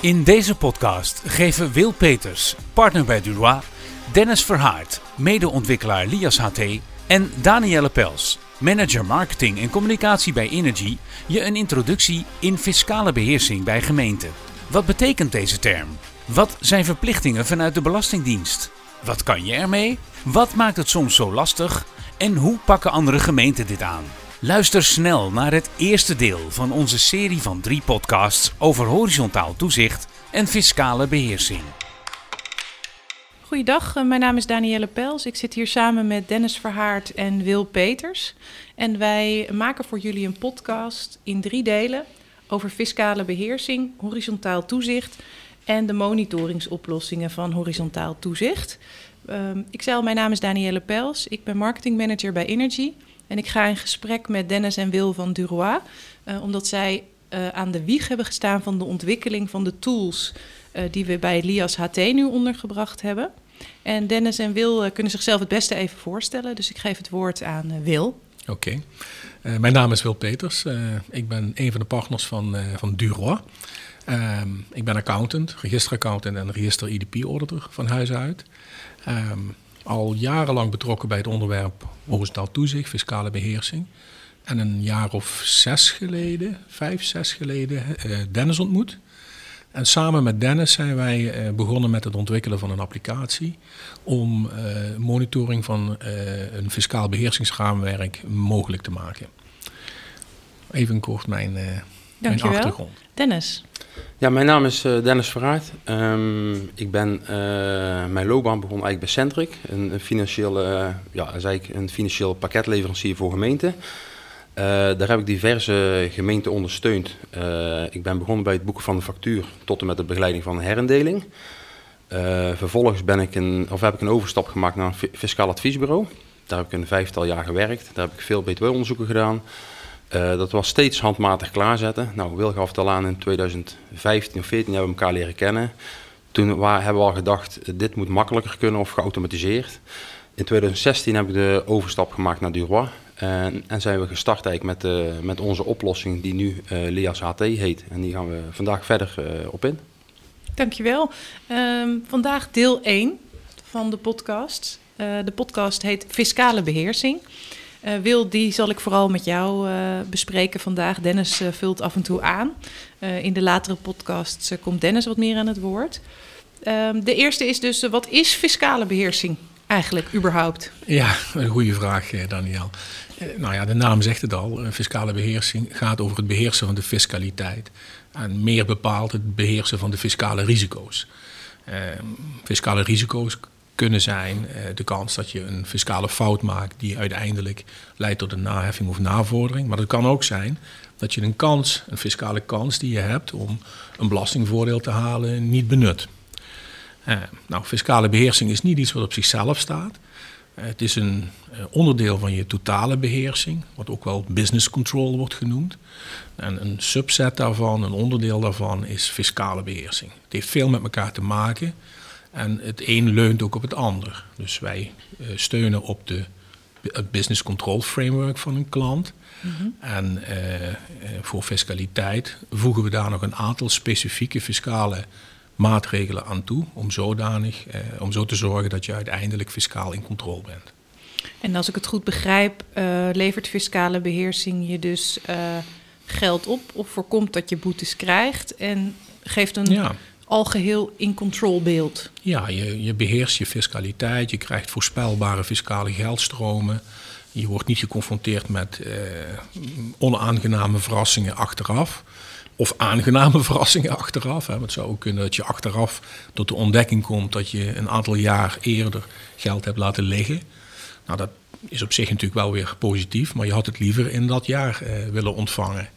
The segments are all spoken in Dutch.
In deze podcast geven Wil Peters, partner bij Durois, Dennis Verhaart, medeontwikkelaar Lias HT en Danielle Pels, manager marketing en communicatie bij Energy, je een introductie in fiscale beheersing bij gemeenten. Wat betekent deze term? Wat zijn verplichtingen vanuit de Belastingdienst? Wat kan je ermee? Wat maakt het soms zo lastig? En hoe pakken andere gemeenten dit aan? Luister snel naar het eerste deel van onze serie van drie podcasts over horizontaal toezicht en fiscale beheersing. Goeiedag, eh, mijn naam is Danielle Pels. Ik zit hier samen met Dennis Verhaart en Wil Peters. En wij maken voor jullie een podcast in drie delen over fiscale beheersing, horizontaal toezicht en de monitoringsoplossingen van horizontaal toezicht. Um, ikzelf, mijn naam is Danielle Pels. Ik ben marketingmanager bij Energy. En ik ga in gesprek met Dennis en Wil van Durois, uh, omdat zij uh, aan de wieg hebben gestaan van de ontwikkeling van de tools uh, die we bij Lias HT nu ondergebracht hebben. En Dennis en Wil kunnen zichzelf het beste even voorstellen, dus ik geef het woord aan Wil. Oké, mijn naam is Wil Peters. ik ben een van de partners van, van Durois. Um, ik ben accountant, registeraccountant en register IDP-auditor van huis uit. Um, al jarenlang betrokken bij het onderwerp horizontaal toezicht, fiscale beheersing. En een jaar of zes geleden, vijf, zes geleden, uh, Dennis ontmoet. En samen met Dennis zijn wij uh, begonnen met het ontwikkelen van een applicatie om uh, monitoring van een fiscaal beheersingsraamwerk mogelijk te maken. Even kort mijn, mijn achtergrond. Dennis. Ja, mijn naam is uh, Dennis Verraert. Um, ik ben uh, mijn loopbaan begonnen eigenlijk bij Centric, een, financiële, uh, ja, eigenlijk een financieel pakketleverancier voor gemeenten. daar heb ik diverse gemeenten ondersteund. ik ben begonnen bij het boeken van de factuur tot en met de begeleiding van een herindeling. vervolgens ben ik een, of heb ik een overstap gemaakt naar een fiscaal adviesbureau. Daar heb ik een vijftal jaar gewerkt. Daar heb ik veel btw-onderzoeken gedaan. Uh, dat was steeds handmatig klaarzetten. Nou, Wil gaf het al aan in 2015 of 14 hebben we elkaar leren kennen. Toen hebben we al gedacht, dit moet makkelijker kunnen of geautomatiseerd. In 2016 heb ik de overstap gemaakt naar Durois. En, en zijn we gestart eigenlijk met, uh, met onze oplossing die nu uh, Lias HT heet. En die gaan we vandaag verder op in. Dankjewel. Um, vandaag deel 1 van de podcast. de podcast heet Fiscale Beheersing. Uh, Wil, die zal ik vooral met jou uh, bespreken vandaag. Dennis uh, vult af en toe aan. in de latere podcasts komt Dennis wat meer aan het woord. Ehm, de eerste is dus, wat is fiscale beheersing eigenlijk überhaupt? Ja, een goede vraag, Daniel. nou ja, de naam zegt het al. Fiscale beheersing gaat over het beheersen van de fiscaliteit. En meer bepaald het beheersen van de fiscale risico's. Ehm, fiscale risico's kunnen zijn. Uh, de kans dat je een fiscale fout maakt die uiteindelijk leidt tot een naheffing of navordering. Maar het kan ook zijn dat je een kans, een fiscale kans die je hebt om een belastingvoordeel te halen, niet benut. Uh, nou, fiscale beheersing is niet iets wat op zichzelf staat. Uh, het is een onderdeel van je totale beheersing, wat ook wel business control wordt genoemd. En een subset daarvan, een onderdeel daarvan, is fiscale beheersing. Het heeft veel met elkaar te maken. En het een leunt ook op het ander. Dus wij uh, steunen op de, het business control framework van een klant. Mm -hmm. En uh, voor fiscaliteit voegen we daar nog een aantal specifieke fiscale maatregelen aan toe. Om, zodanig, om zo te zorgen dat je uiteindelijk fiscaal in controle bent. En als ik het goed begrijp, levert fiscale beheersing je dus geld op of voorkomt dat je boetes krijgt en geeft een ja algeheel in control beeld. Ja, je, je beheerst je fiscaliteit, je krijgt voorspelbare fiscale geldstromen. Je wordt niet geconfronteerd met eh, onaangename verrassingen achteraf. Of aangename verrassingen achteraf. Hè. Het zou ook kunnen dat je achteraf tot de ontdekking komt dat je een aantal jaar eerder geld hebt laten liggen. Nou, dat is op zich natuurlijk wel weer positief, maar je had het liever in dat jaar eh, willen ontvangen.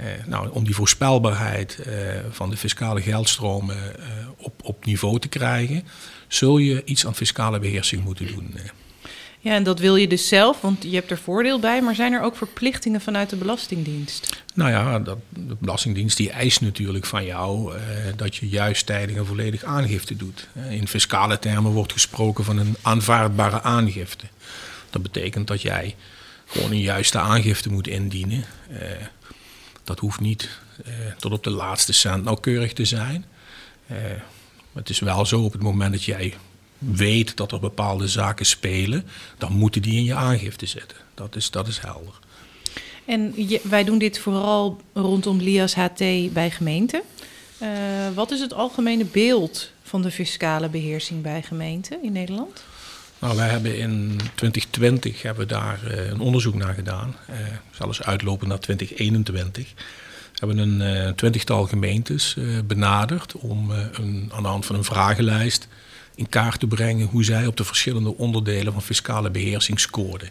Uh, nou, om die voorspelbaarheid uh, van de fiscale geldstromen uh, op, op niveau te krijgen, zul je iets aan fiscale beheersing moeten doen. Ja, en dat wil je dus zelf, want je hebt er voordeel bij, maar zijn er ook verplichtingen vanuit de Belastingdienst? Nou ja, dat, de Belastingdienst die eist natuurlijk van jou dat je juist tijdig en volledig aangifte doet. in fiscale termen wordt gesproken van een aanvaardbare aangifte. Dat betekent dat jij gewoon een juiste aangifte moet indienen. Dat hoeft niet tot op de laatste cent nauwkeurig te zijn. het is wel zo op het moment dat jij weet dat er bepaalde zaken spelen, dan moeten die in je aangifte zitten. Dat is, dat is helder. En wij doen dit vooral rondom LIAS HT bij gemeenten. Uh, wat is het algemene beeld van de fiscale beheersing bij gemeenten in Nederland? Nou, wij hebben in 2020 hebben we daar uh, een onderzoek naar gedaan, uh, zelfs uitlopen naar 2021. We hebben een twintigtal gemeentes benaderd om een, aan de hand van een vragenlijst in kaart te brengen hoe zij op de verschillende onderdelen van fiscale beheersing scoorden.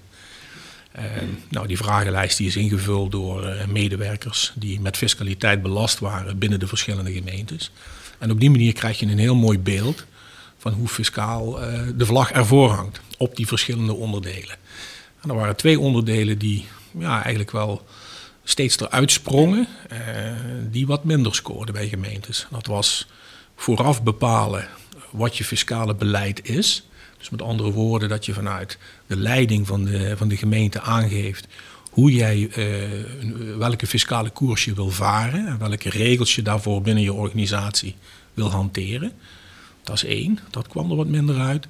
nou, die vragenlijst die is ingevuld door medewerkers die met fiscaliteit belast waren binnen de verschillende gemeentes. En op die manier krijg je een heel mooi beeld van hoe fiscaal uh, de vlag ervoor hangt op die verschillende onderdelen. En er waren twee onderdelen die ja, eigenlijk wel steeds eruit sprongen, uh, die wat minder scoorden bij gemeentes. Dat was vooraf bepalen wat je fiscale beleid is. Dus met andere woorden, dat je vanuit de leiding van de, van de gemeente aangeeft hoe jij, uh, welke fiscale koers je wil varen en welke regels je daarvoor binnen je organisatie wil hanteren. Dat is één, dat kwam er wat minder uit.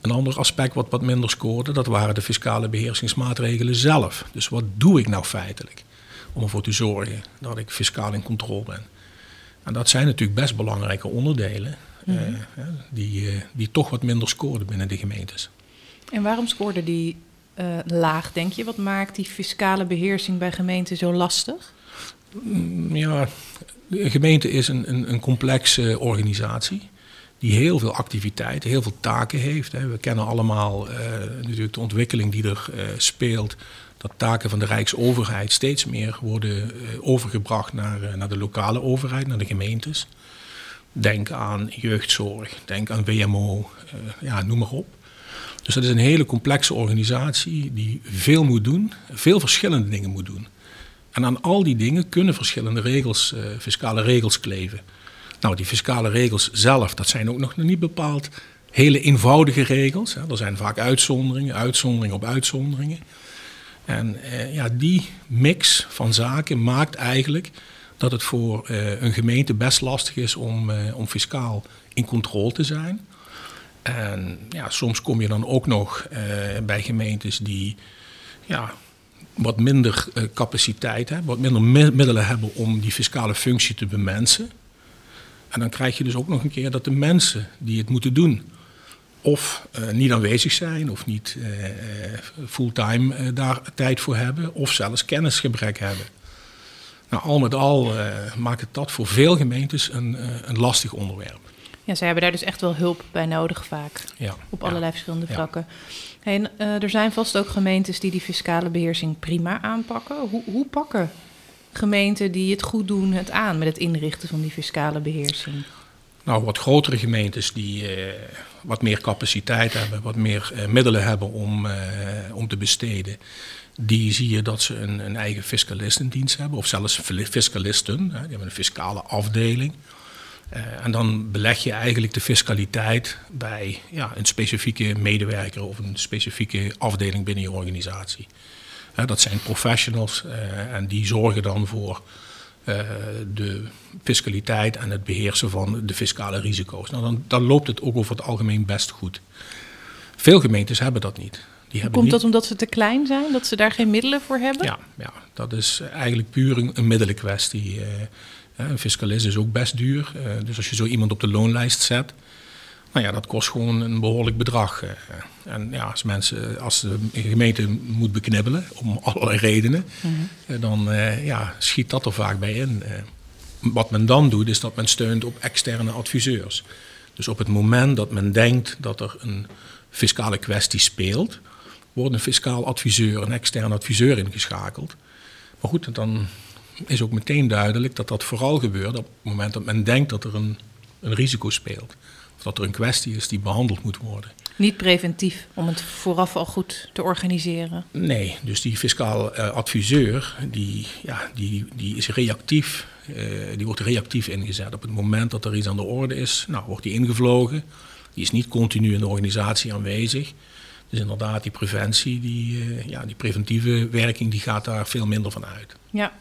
Een ander aspect wat wat minder scoorde, dat waren de fiscale beheersingsmaatregelen zelf. Dus wat doe ik nou feitelijk om ervoor te zorgen dat ik fiscaal in controle ben? En dat zijn natuurlijk best belangrijke onderdelen mm die, eh, die toch wat minder scoorden binnen de gemeentes. En waarom scoorden die uh, laag, denk je? Wat maakt die fiscale beheersing bij gemeenten zo lastig? Mm, ja, een gemeente is een, een, een complexe organisatie die heel veel activiteiten, heel veel taken heeft. We kennen allemaal uh, natuurlijk de ontwikkeling die er uh, speelt. Dat taken van de Rijksoverheid steeds meer worden uh, overgebracht naar, naar de lokale overheid, naar de gemeentes. Denk aan jeugdzorg, denk aan WMO, ja, noem maar op. Dus dat is een hele complexe organisatie die veel moet doen, veel verschillende dingen moet doen. En aan al die dingen kunnen verschillende regels, fiscale regels kleven. Nou, die fiscale regels zelf, dat zijn ook nog niet bepaald hele eenvoudige regels. Hè. Er zijn vaak uitzonderingen, uitzonderingen op uitzonderingen. En eh, ja, die mix van zaken maakt eigenlijk dat het voor uh, een gemeente best lastig is om, uh, om fiscaal in controle te zijn. En ja, soms kom je dan ook nog uh, bij gemeentes die ja, wat minder uh, capaciteit hebben, wat minder middelen hebben om die fiscale functie te bemensen. En dan krijg je dus ook nog een keer dat de mensen die het moeten doen, of uh, niet aanwezig zijn, of niet fulltime daar tijd voor hebben, of zelfs kennisgebrek hebben. Nou, al met al maakt het dat voor veel gemeentes een, een lastig onderwerp. Ja, zij hebben daar dus echt wel hulp bij nodig vaak. Ja. Op allerlei verschillende vlakken. en, er zijn vast ook gemeentes die die fiscale beheersing prima aanpakken. Hoe, hoe pakken gemeenten die het goed doen het aan met het inrichten van die fiscale beheersing? Nou, wat grotere gemeentes die uh, wat meer capaciteit hebben, wat meer uh, middelen hebben om, om te besteden. Die zie je dat ze een, een eigen fiscalistendienst hebben, of zelfs fiscalisten. Hè, die hebben een fiscale afdeling. En dan beleg je eigenlijk de fiscaliteit bij ja, een specifieke medewerker of een specifieke afdeling binnen je organisatie. Uh, dat zijn professionals uh, en die zorgen dan voor de fiscaliteit en het beheersen van de fiscale risico's. Nou, dan, dan, loopt het ook over het algemeen best goed. Veel gemeentes hebben dat niet. Die hebben Komt dat omdat ze te klein zijn, dat ze daar geen middelen voor hebben? Ja, ja dat is eigenlijk puur een, een middelenkwestie. Een fiscalist is ook best duur. Eh, dus als je zo iemand op de loonlijst zet, nou ja, dat kost gewoon een behoorlijk bedrag. Eh. En ja, als mensen, als de gemeente moet beknibbelen om allerlei redenen, mhm. dan ja, schiet dat er vaak bij in. Wat men dan doet, is dat men steunt op externe adviseurs. Dus op het moment dat men denkt dat er een fiscale kwestie speelt, wordt een fiscaal adviseur, een externe adviseur ingeschakeld. Maar goed, dan is ook meteen duidelijk dat dat vooral gebeurt op het moment dat men denkt dat er een, een risico speelt. Of dat er een kwestie is die behandeld moet worden. Niet preventief, om het vooraf al goed te organiseren? Nee, dus die fiscaal uh, adviseur, die, ja, die, die is reactief. Uh, die wordt reactief ingezet. Op het moment dat er iets aan de orde is, nou, wordt die ingevlogen. Die is niet continu in de organisatie aanwezig. Dus inderdaad, die preventie, die, eh, ja, die preventieve werking, die gaat daar veel minder van uit. Ja,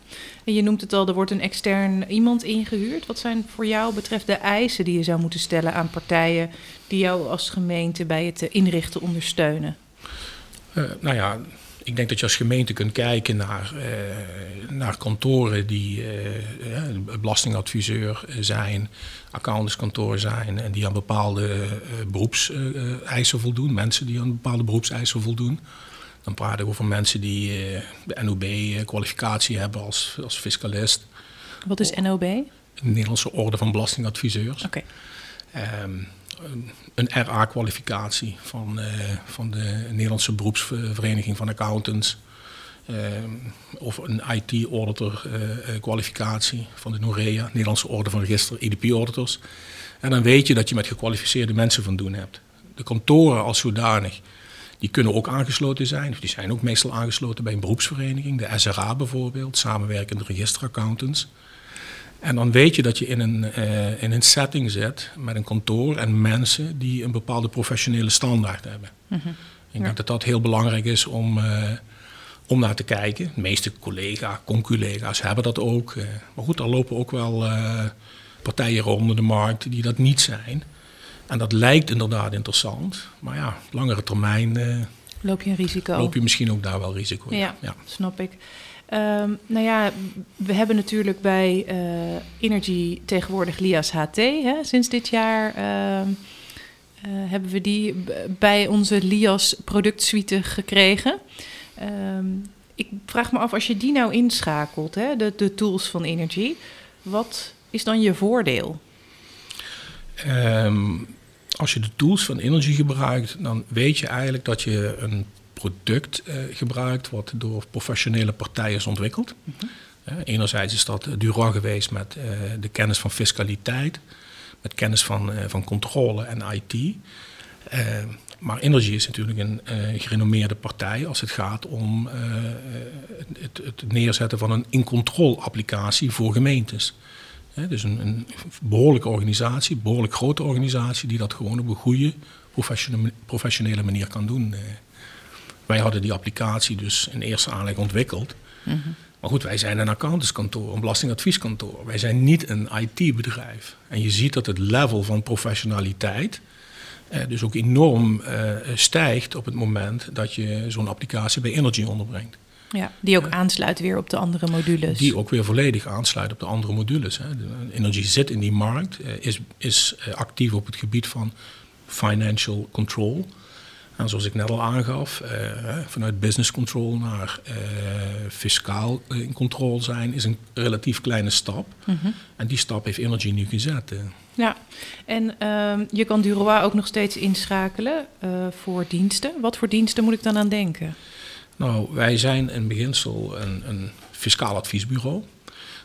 en je noemt het al, er wordt een extern iemand ingehuurd. Wat zijn voor jou betreft de eisen die je zou moeten stellen aan partijen die jou als gemeente bij het inrichten ondersteunen? Uh, nou ja, ik denk dat je als gemeente kunt kijken naar, uh, naar kantoren die belastingadviseur zijn, accountantskantoor zijn en die aan bepaalde beroepseisen voldoen, mensen die aan bepaalde beroepseisen voldoen. Dan praten we over mensen die de NOB-kwalificatie hebben als, als fiscalist. Wat is NOB? De Nederlandse Orde van Belastingadviseurs. Oké. Okay. Um, een RA-kwalificatie van, uh, van de Nederlandse beroepsvereniging van accountants. Uh, of een IT-auditor-kwalificatie uh, van de NOREA, Nederlandse Orde van Register, EDP-auditors. En dan weet je dat je met gekwalificeerde mensen van doen hebt. De kantoren als zodanig, die kunnen ook aangesloten zijn. Die zijn ook meestal aangesloten bij een beroepsvereniging, de SRA bijvoorbeeld, samenwerkende registeraccountants. En dan weet je dat je in een, uh, in een setting zit met een kantoor en mensen die een bepaalde professionele standaard hebben. Mm -hmm. Ik denk dat dat heel belangrijk is om, uh, om naar te kijken. De meeste collega's, conculega's hebben dat ook. Uh, maar goed, er lopen ook wel partijen rond de markt die dat niet zijn. En dat lijkt inderdaad interessant. Maar ja, langere termijn. loop je een risico? Loop je misschien ook daar wel risico in. Ja, ja. snap ik. Um, nou ja, we hebben natuurlijk bij uh, Energy tegenwoordig Lias HT. Hè? Sinds dit jaar uh, uh, hebben we die bij onze Lias productsuite gekregen. Um, ik vraag me af, als je die nou inschakelt, hè, de, de tools van Energy, wat is dan je voordeel? Um, als je de tools van Energy gebruikt, dan weet je eigenlijk dat je een product uh, gebruikt wat door professionele partijen is ontwikkeld. Mm -hmm. uh, enerzijds is dat Duran geweest met uh, de kennis van fiscaliteit, met kennis van, van controle en IT. maar Energy is natuurlijk een gerenommeerde partij als het gaat om het, het, neerzetten van een in-control applicatie voor gemeentes. Dus een, een, behoorlijke organisatie, een behoorlijk grote organisatie, die dat gewoon op een goede, professionele manier kan doen. Wij hadden die applicatie dus in eerste aanleg ontwikkeld. Mm -hmm. Maar goed, wij zijn een accountantskantoor, een belastingadvieskantoor. Wij zijn niet een IT-bedrijf. En je ziet dat het level van professionaliteit eh, dus ook enorm eh, stijgt op het moment dat je zo'n applicatie bij Energy onderbrengt. Ja, die ook aansluit weer op de andere modules. Die ook weer volledig aansluit op de andere modules. Hè. Energy zit in die markt, eh, is, is actief op het gebied van financial control. En zoals ik net al aangaf, uh, vanuit business control naar fiscaal in controle zijn is een relatief kleine stap. Mm -hmm. En die stap heeft Energy nu gezet. Ja, en uh, je kan Duroa ook nog steeds inschakelen voor diensten. Wat voor diensten moet ik dan aan denken? Nou, wij zijn in beginsel een, een fiscaal adviesbureau.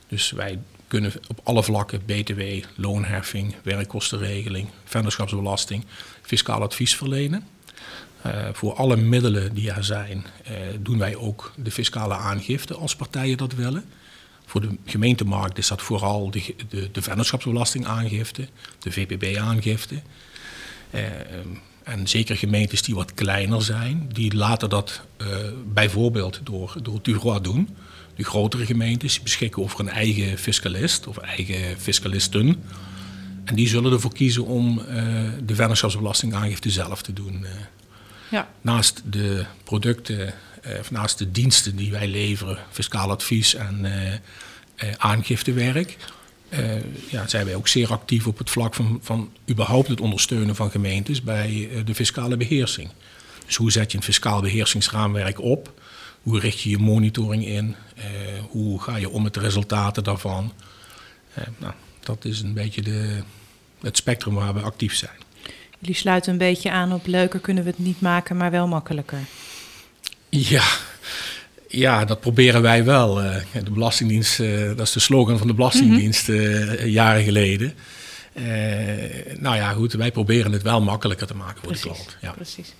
Dus wij kunnen op alle vlakken BTW, loonheffing, werkkostenregeling, vennootschapsbelasting, fiscaal advies verlenen. Uh, voor alle middelen die er zijn, uh, doen wij ook de fiscale aangifte als partijen dat willen. Voor de gemeentemarkt is dat vooral de, de, de de VPB-aangifte. Uh, en zeker gemeentes die wat kleiner zijn, die laten dat bijvoorbeeld door, door doen. De grotere gemeentes beschikken over een eigen fiscalist of eigen fiscalisten. En die zullen ervoor kiezen om de vennootschapsbelastingaangifte zelf te doen. Ja. Naast de producten, eh, of naast de diensten die wij leveren, fiscaal advies en eh, eh, aangiftewerk, uh, ja, zijn wij ook zeer actief op het vlak van, van überhaupt het ondersteunen van gemeentes bij uh, de fiscale beheersing. Dus hoe zet je een fiscaal beheersingsraamwerk op? Hoe richt je je monitoring in? Uh, hoe ga je om met de resultaten daarvan? nou, dat is een beetje de, het spectrum waar we actief zijn. Jullie sluiten een beetje aan op leuker kunnen we het niet maken, maar wel makkelijker. Ja, ja dat proberen wij wel. Eh, de Belastingdienst, eh, dat is de slogan van de Belastingdienst mm -hmm. jaren geleden. nou ja, goed, wij proberen het wel makkelijker te maken voor precies, de klant. Ja. Precies.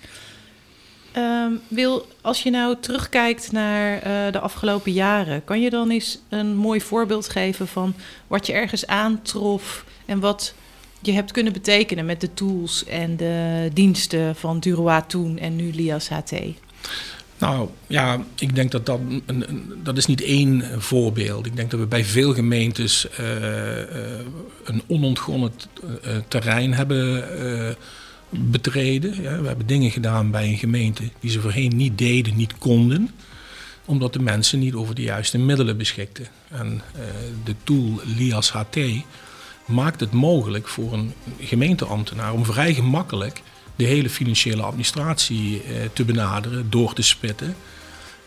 Um, Wil, als je nou terugkijkt naar uh, de afgelopen jaren, kan je dan eens een mooi voorbeeld geven van wat je ergens aantrof en wat je hebt kunnen betekenen met de tools en de diensten van Duroa toen en nu Lias HT? Nou ja, ik denk dat dat, een, dat is niet één voorbeeld. Ik denk dat we bij veel gemeentes uh, een onontgonnen terrein hebben betreden. Ja, we hebben dingen gedaan bij een gemeente die ze voorheen niet deden, niet konden omdat de mensen niet over de juiste middelen beschikten. En de tool LIAS HT maakt het mogelijk voor een gemeenteambtenaar om vrij gemakkelijk de hele financiële administratie eh, te benaderen, door te spitten.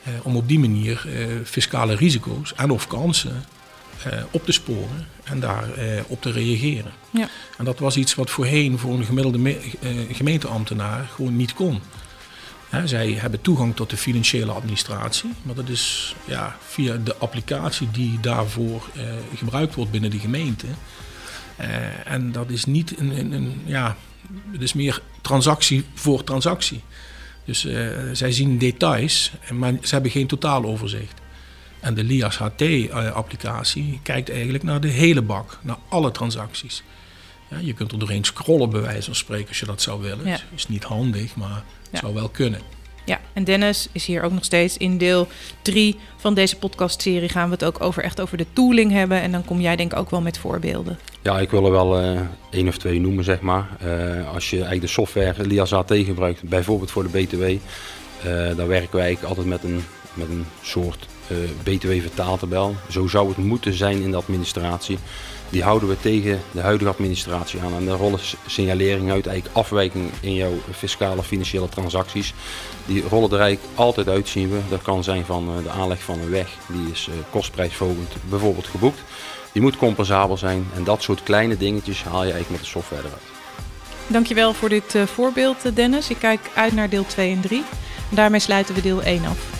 Eh, om op die manier eh, fiscale risico's en of kansen op te sporen en daar op te reageren. Ja. En dat was iets wat voorheen voor een gemiddelde gemeenteambtenaar gewoon niet kon. zij hebben toegang tot de financiële administratie, maar dat is ja, via de applicatie die daarvoor gebruikt wordt binnen de gemeente. en dat is niet een, een, een ja, het is meer transactie voor transactie. Dus uh, zij zien details, maar ze hebben geen totaaloverzicht. En de LIAS HT-applicatie eh, kijkt eigenlijk naar de hele bak, naar alle transacties. Ja, je kunt er doorheen scrollen, bij wijze van spreken, als je dat zou willen. Ja. is niet handig, maar het zou wel kunnen. Ja, en Dennis is hier ook nog steeds in deel 3 van deze podcastserie. Gaan we het ook over, echt over de tooling hebben. En dan kom jij denk ik ook wel met voorbeelden. Ja, ik wil er wel uh, één of twee noemen, zeg maar. Uh, als je eigenlijk de software Lias AT gebruikt, bijvoorbeeld voor de BTW. Eh, dan werken wij eigenlijk altijd met een, met een soort BTW-vertaaltabel. Zo zou het moeten zijn in de administratie. Die houden we tegen de huidige administratie aan. En de rollen signalering uit, eigenlijk afwijking in jouw fiscale financiële transacties. Die rollen er eigenlijk altijd uit, zien we. Dat kan zijn van de aanleg van een weg, die is kostprijsvogend bijvoorbeeld geboekt. Die moet compensabel zijn en dat soort kleine dingetjes haal je eigenlijk met de software eruit. Dankjewel voor dit voorbeeld Dennis. Ik kijk uit naar deel 2 en 3. Daarmee sluiten we deel 1 af.